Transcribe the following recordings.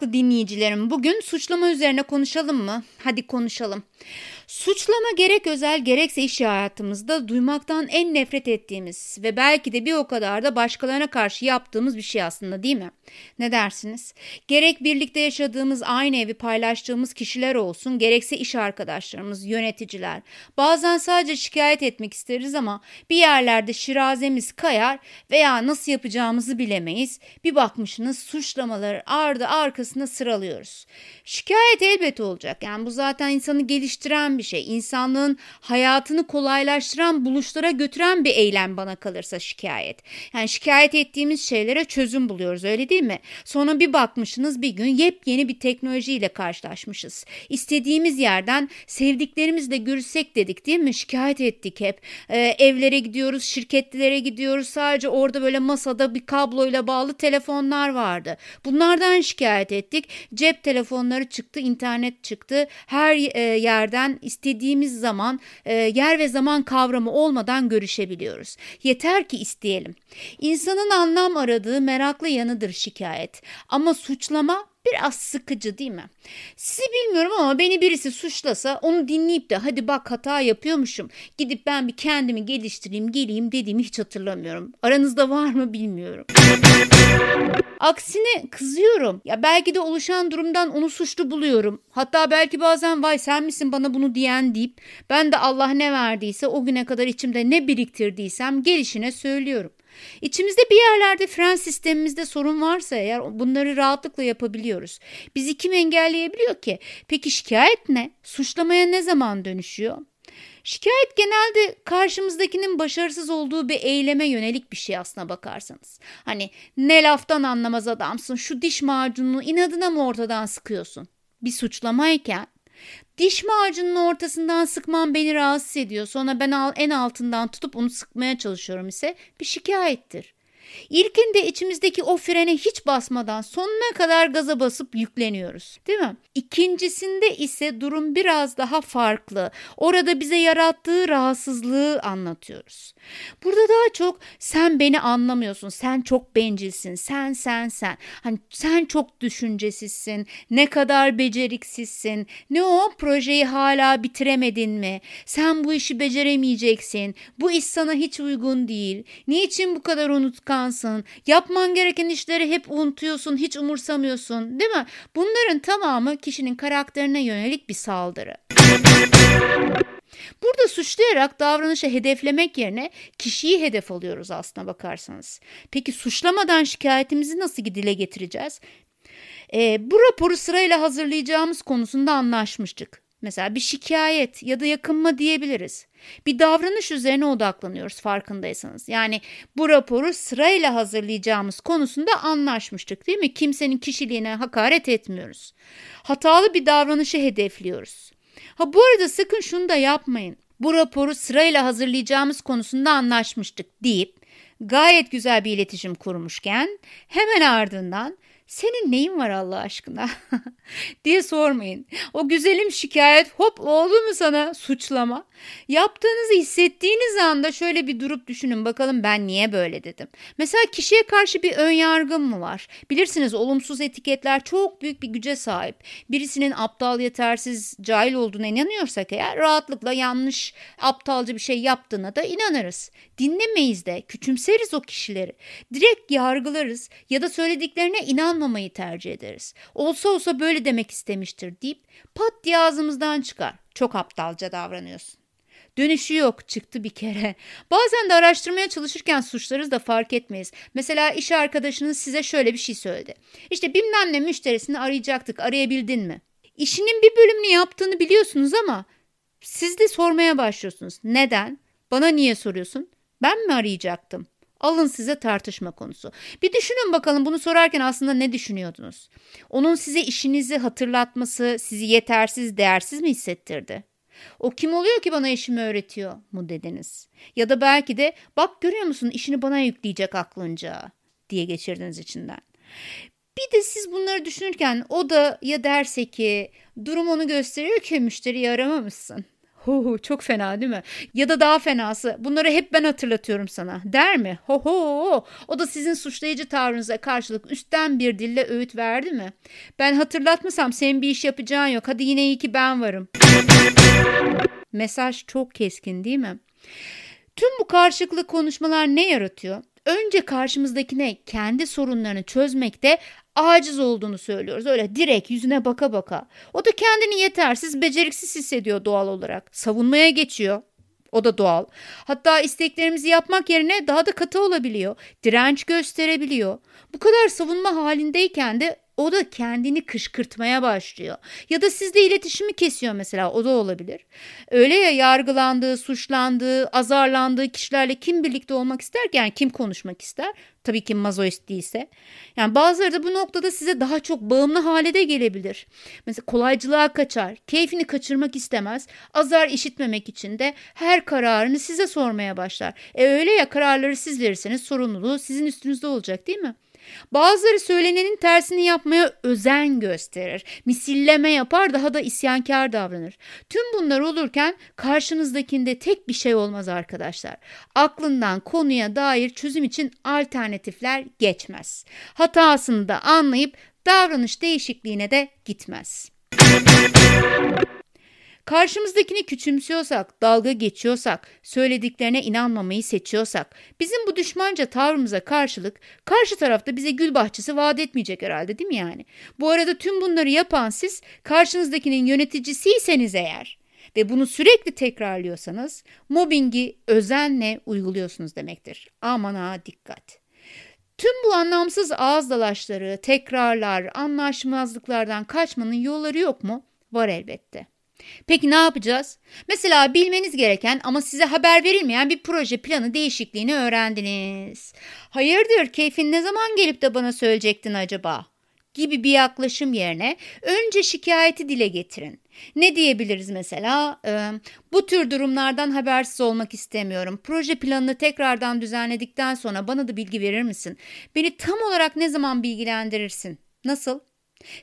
meraklı dinleyicilerim, bugün suçlama üzerine konuşalım mı? Hadi konuşalım. Suçlama gerek özel gerekse iş hayatımızda duymaktan en nefret ettiğimiz ve belki de bir o kadar da başkalarına karşı yaptığımız bir şey aslında değil mi? Ne dersiniz? Gerek birlikte yaşadığımız aynı evi paylaştığımız kişiler olsun gerekse iş arkadaşlarımız, yöneticiler. Bazen sadece şikayet etmek isteriz ama bir yerlerde şirazemiz kayar veya nasıl yapacağımızı bilemeyiz. Bir bakmışsınız suçlamaları ardı arkasına sıralıyoruz. Şikayet elbet olacak yani bu zaten insanı geliştiren bir şey. İnsanlığın hayatını kolaylaştıran, buluşlara götüren bir eylem bana kalırsa şikayet. Yani şikayet ettiğimiz şeylere çözüm buluyoruz öyle değil mi? Sonra bir bakmışsınız bir gün yepyeni bir teknolojiyle karşılaşmışız. İstediğimiz yerden sevdiklerimizle görüşsek dedik değil mi? Şikayet ettik hep. Ee, evlere gidiyoruz, şirketlere gidiyoruz. Sadece orada böyle masada bir kabloyla bağlı telefonlar vardı. Bunlardan şikayet ettik. Cep telefonları çıktı, internet çıktı. Her e, yerden istediğimiz zaman e, yer ve zaman kavramı olmadan görüşebiliyoruz. Yeter ki isteyelim. İnsanın anlam aradığı meraklı yanıdır şikayet. Ama suçlama biraz sıkıcı değil mi? Sizi bilmiyorum ama beni birisi suçlasa onu dinleyip de hadi bak hata yapıyormuşum. Gidip ben bir kendimi geliştireyim geleyim dediğimi hiç hatırlamıyorum. Aranızda var mı bilmiyorum. Aksine kızıyorum. Ya belki de oluşan durumdan onu suçlu buluyorum. Hatta belki bazen vay sen misin bana bunu diyen deyip ben de Allah ne verdiyse o güne kadar içimde ne biriktirdiysem gelişine söylüyorum. İçimizde bir yerlerde fren sistemimizde sorun varsa eğer bunları rahatlıkla yapabiliyoruz. Bizi kim engelleyebiliyor ki? Peki şikayet ne? Suçlamaya ne zaman dönüşüyor? Şikayet genelde karşımızdakinin başarısız olduğu bir eyleme yönelik bir şey aslına bakarsanız. Hani ne laftan anlamaz adamsın şu diş macununu inadına mı ortadan sıkıyorsun? Bir suçlamayken diş macunun ortasından sıkman beni rahatsız ediyor. Sonra ben en altından tutup onu sıkmaya çalışıyorum ise bir şikayettir. İlkinde içimizdeki o frene hiç basmadan sonuna kadar gaza basıp yükleniyoruz. Değil mi? İkincisinde ise durum biraz daha farklı. Orada bize yarattığı rahatsızlığı anlatıyoruz. Burada daha çok sen beni anlamıyorsun. Sen çok bencilsin. Sen sen sen. Hani sen çok düşüncesizsin. Ne kadar beceriksizsin. Ne o projeyi hala bitiremedin mi? Sen bu işi beceremeyeceksin. Bu iş sana hiç uygun değil. Niçin bu kadar unutkan insansın. Yapman gereken işleri hep unutuyorsun, hiç umursamıyorsun, değil mi? Bunların tamamı kişinin karakterine yönelik bir saldırı. Burada suçlayarak davranışı hedeflemek yerine kişiyi hedef alıyoruz aslına bakarsanız. Peki suçlamadan şikayetimizi nasıl dile getireceğiz? E, bu raporu sırayla hazırlayacağımız konusunda anlaşmıştık. Mesela bir şikayet ya da yakınma diyebiliriz. Bir davranış üzerine odaklanıyoruz farkındaysanız. Yani bu raporu sırayla hazırlayacağımız konusunda anlaşmıştık değil mi? Kimsenin kişiliğine hakaret etmiyoruz. Hatalı bir davranışı hedefliyoruz. Ha bu arada sakın şunu da yapmayın. Bu raporu sırayla hazırlayacağımız konusunda anlaşmıştık deyip gayet güzel bir iletişim kurmuşken hemen ardından senin neyin var Allah aşkına diye sormayın. O güzelim şikayet hop oldu mu sana suçlama. Yaptığınızı hissettiğiniz anda şöyle bir durup düşünün bakalım ben niye böyle dedim. Mesela kişiye karşı bir ön yargım mı var? Bilirsiniz olumsuz etiketler çok büyük bir güce sahip. Birisinin aptal, yetersiz, cahil olduğuna inanıyorsak eğer rahatlıkla yanlış, aptalca bir şey yaptığına da inanırız. Dinlemeyiz de, küçümseriz o kişileri. Direkt yargılarız ya da söylediklerine inanmamayı tercih ederiz. Olsa olsa böyle demek istemiştir deyip pat diye ağzımızdan çıkar. Çok aptalca davranıyorsun. Dönüşü yok çıktı bir kere. Bazen de araştırmaya çalışırken suçlarız da fark etmeyiz. Mesela iş arkadaşınız size şöyle bir şey söyledi. İşte bilmem ne müşterisini arayacaktık arayabildin mi? İşinin bir bölümünü yaptığını biliyorsunuz ama siz de sormaya başlıyorsunuz. Neden? Bana niye soruyorsun? Ben mi arayacaktım? Alın size tartışma konusu. Bir düşünün bakalım bunu sorarken aslında ne düşünüyordunuz? Onun size işinizi hatırlatması sizi yetersiz, değersiz mi hissettirdi? O kim oluyor ki bana işimi öğretiyor mu dediniz? Ya da belki de bak görüyor musun işini bana yükleyecek aklınca diye geçirdiniz içinden. Bir de siz bunları düşünürken o da ya derse ki durum onu gösteriyor ki müşteriyi aramamışsın. Hu çok fena değil mi? Ya da daha fenası bunları hep ben hatırlatıyorum sana der mi? Ho ho o da sizin suçlayıcı tavrınıza karşılık üstten bir dille öğüt verdi mi? Ben hatırlatmasam senin bir iş yapacağın yok hadi yine iyi ki ben varım. Mesaj çok keskin değil mi? Tüm bu karşılıklı konuşmalar ne yaratıyor? Önce karşımızdakine kendi sorunlarını çözmekte aciz olduğunu söylüyoruz. Öyle direkt yüzüne baka baka. O da kendini yetersiz, beceriksiz hissediyor doğal olarak. Savunmaya geçiyor. O da doğal. Hatta isteklerimizi yapmak yerine daha da katı olabiliyor. Direnç gösterebiliyor. Bu kadar savunma halindeyken de o da kendini kışkırtmaya başlıyor. Ya da sizle iletişimi kesiyor mesela o da olabilir. Öyle ya yargılandığı, suçlandığı, azarlandığı kişilerle kim birlikte olmak ister ki? Yani kim konuşmak ister? Tabii ki mazoist değilse. Yani bazıları da bu noktada size daha çok bağımlı hale de gelebilir. Mesela kolaycılığa kaçar, keyfini kaçırmak istemez, azar işitmemek için de her kararını size sormaya başlar. E öyle ya kararları siz verirseniz sorumluluğu sizin üstünüzde olacak değil mi? Bazıları söylenenin tersini yapmaya özen gösterir. Misilleme yapar daha da isyankar davranır. Tüm bunlar olurken karşınızdakinde tek bir şey olmaz arkadaşlar. Aklından konuya dair çözüm için alternatifler geçmez. Hatasını da anlayıp davranış değişikliğine de gitmez. Karşımızdakini küçümsüyorsak, dalga geçiyorsak, söylediklerine inanmamayı seçiyorsak, bizim bu düşmanca tavrımıza karşılık karşı tarafta bize gül bahçesi vaat etmeyecek herhalde değil mi yani? Bu arada tüm bunları yapan siz karşınızdakinin yöneticisiyseniz eğer ve bunu sürekli tekrarlıyorsanız mobbingi özenle uyguluyorsunuz demektir. Aman ha dikkat. Tüm bu anlamsız ağız dalaşları, tekrarlar, anlaşmazlıklardan kaçmanın yolları yok mu? Var elbette. Peki ne yapacağız? Mesela bilmeniz gereken ama size haber verilmeyen bir proje planı değişikliğini öğrendiniz. Hayırdır keyfin ne zaman gelip de bana söyleyecektin acaba? gibi bir yaklaşım yerine önce şikayeti dile getirin. Ne diyebiliriz mesela? Ee, bu tür durumlardan habersiz olmak istemiyorum. Proje planını tekrardan düzenledikten sonra bana da bilgi verir misin? Beni tam olarak ne zaman bilgilendirirsin? Nasıl?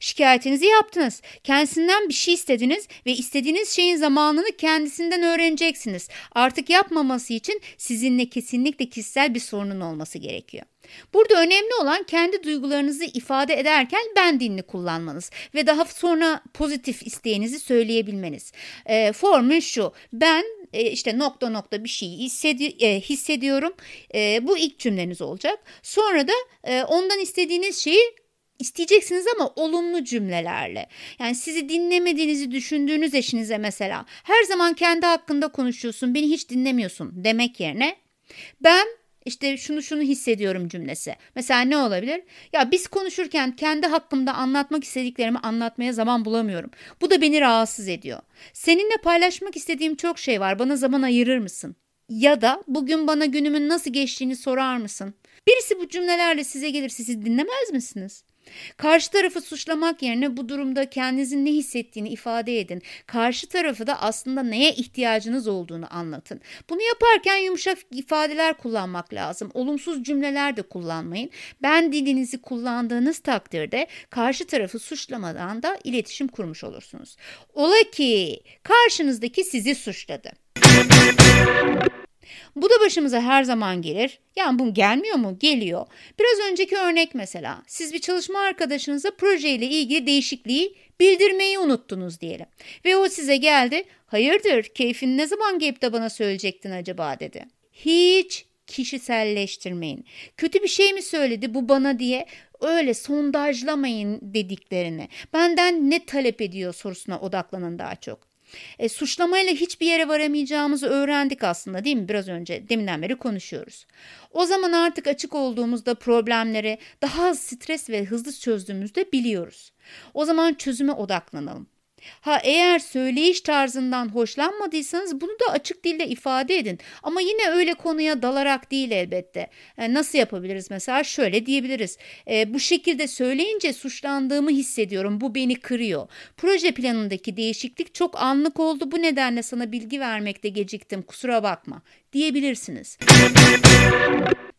Şikayetinizi yaptınız. Kendisinden bir şey istediniz ve istediğiniz şeyin zamanını kendisinden öğreneceksiniz. Artık yapmaması için sizinle kesinlikle kişisel bir sorunun olması gerekiyor. Burada önemli olan kendi duygularınızı ifade ederken ben dilini kullanmanız ve daha sonra pozitif isteğinizi söyleyebilmeniz. E, formül şu, ben e, işte nokta nokta bir şey hissedi e, hissediyorum. E, bu ilk cümleniz olacak. Sonra da e, ondan istediğiniz şeyi isteyeceksiniz ama olumlu cümlelerle. Yani sizi dinlemediğinizi düşündüğünüz eşinize mesela her zaman kendi hakkında konuşuyorsun, beni hiç dinlemiyorsun demek yerine ben işte şunu şunu hissediyorum cümlesi. Mesela ne olabilir? Ya biz konuşurken kendi hakkımda anlatmak istediklerimi anlatmaya zaman bulamıyorum. Bu da beni rahatsız ediyor. Seninle paylaşmak istediğim çok şey var. Bana zaman ayırır mısın? Ya da bugün bana günümün nasıl geçtiğini sorar mısın? Birisi bu cümlelerle size gelirse siz dinlemez misiniz? Karşı tarafı suçlamak yerine bu durumda kendinizin ne hissettiğini ifade edin. Karşı tarafı da aslında neye ihtiyacınız olduğunu anlatın. Bunu yaparken yumuşak ifadeler kullanmak lazım. Olumsuz cümleler de kullanmayın. Ben dilinizi kullandığınız takdirde karşı tarafı suçlamadan da iletişim kurmuş olursunuz. Ola ki karşınızdaki sizi suçladı. Bu da başımıza her zaman gelir. Yani bu gelmiyor mu? Geliyor. Biraz önceki örnek mesela. Siz bir çalışma arkadaşınıza projeyle ilgili değişikliği bildirmeyi unuttunuz diyelim. Ve o size geldi. Hayırdır keyfin ne zaman gelip de bana söyleyecektin acaba dedi. Hiç kişiselleştirmeyin. Kötü bir şey mi söyledi bu bana diye öyle sondajlamayın dediklerini. Benden ne talep ediyor sorusuna odaklanın daha çok. E, suçlamayla hiçbir yere varamayacağımızı öğrendik aslında değil mi? Biraz önce deminden beri konuşuyoruz. O zaman artık açık olduğumuzda problemleri daha az stres ve hızlı çözdüğümüzde biliyoruz. O zaman çözüme odaklanalım. Ha eğer söyleyiş tarzından hoşlanmadıysanız bunu da açık dilde ifade edin. Ama yine öyle konuya dalarak değil elbette. E, nasıl yapabiliriz mesela? Şöyle diyebiliriz. E, bu şekilde söyleyince suçlandığımı hissediyorum. Bu beni kırıyor. Proje planındaki değişiklik çok anlık oldu. Bu nedenle sana bilgi vermekte geciktim. Kusura bakma diyebilirsiniz.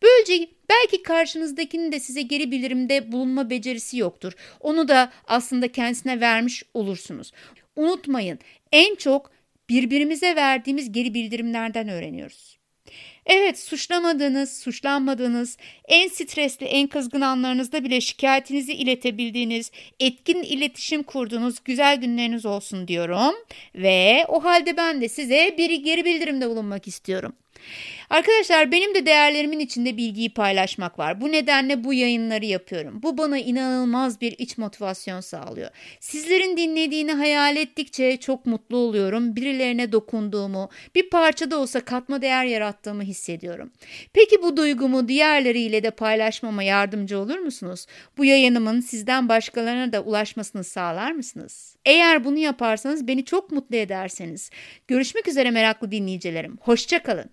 Böylece belki karşınızdakinin de size geri bildirimde bulunma becerisi yoktur. Onu da aslında kendisine vermiş olursunuz. Unutmayın en çok birbirimize verdiğimiz geri bildirimlerden öğreniyoruz. Evet suçlamadığınız, suçlanmadığınız, en stresli, en kızgın anlarınızda bile şikayetinizi iletebildiğiniz, etkin iletişim kurduğunuz güzel günleriniz olsun diyorum. Ve o halde ben de size bir geri bildirimde bulunmak istiyorum. Arkadaşlar benim de değerlerimin içinde bilgiyi paylaşmak var. Bu nedenle bu yayınları yapıyorum. Bu bana inanılmaz bir iç motivasyon sağlıyor. Sizlerin dinlediğini hayal ettikçe çok mutlu oluyorum. Birilerine dokunduğumu, bir parça da olsa katma değer yarattığımı hissediyorum. Peki bu duygumu diğerleriyle de paylaşmama yardımcı olur musunuz? Bu yayınımın sizden başkalarına da ulaşmasını sağlar mısınız? Eğer bunu yaparsanız beni çok mutlu ederseniz. Görüşmek üzere meraklı dinleyicilerim. Hoşçakalın.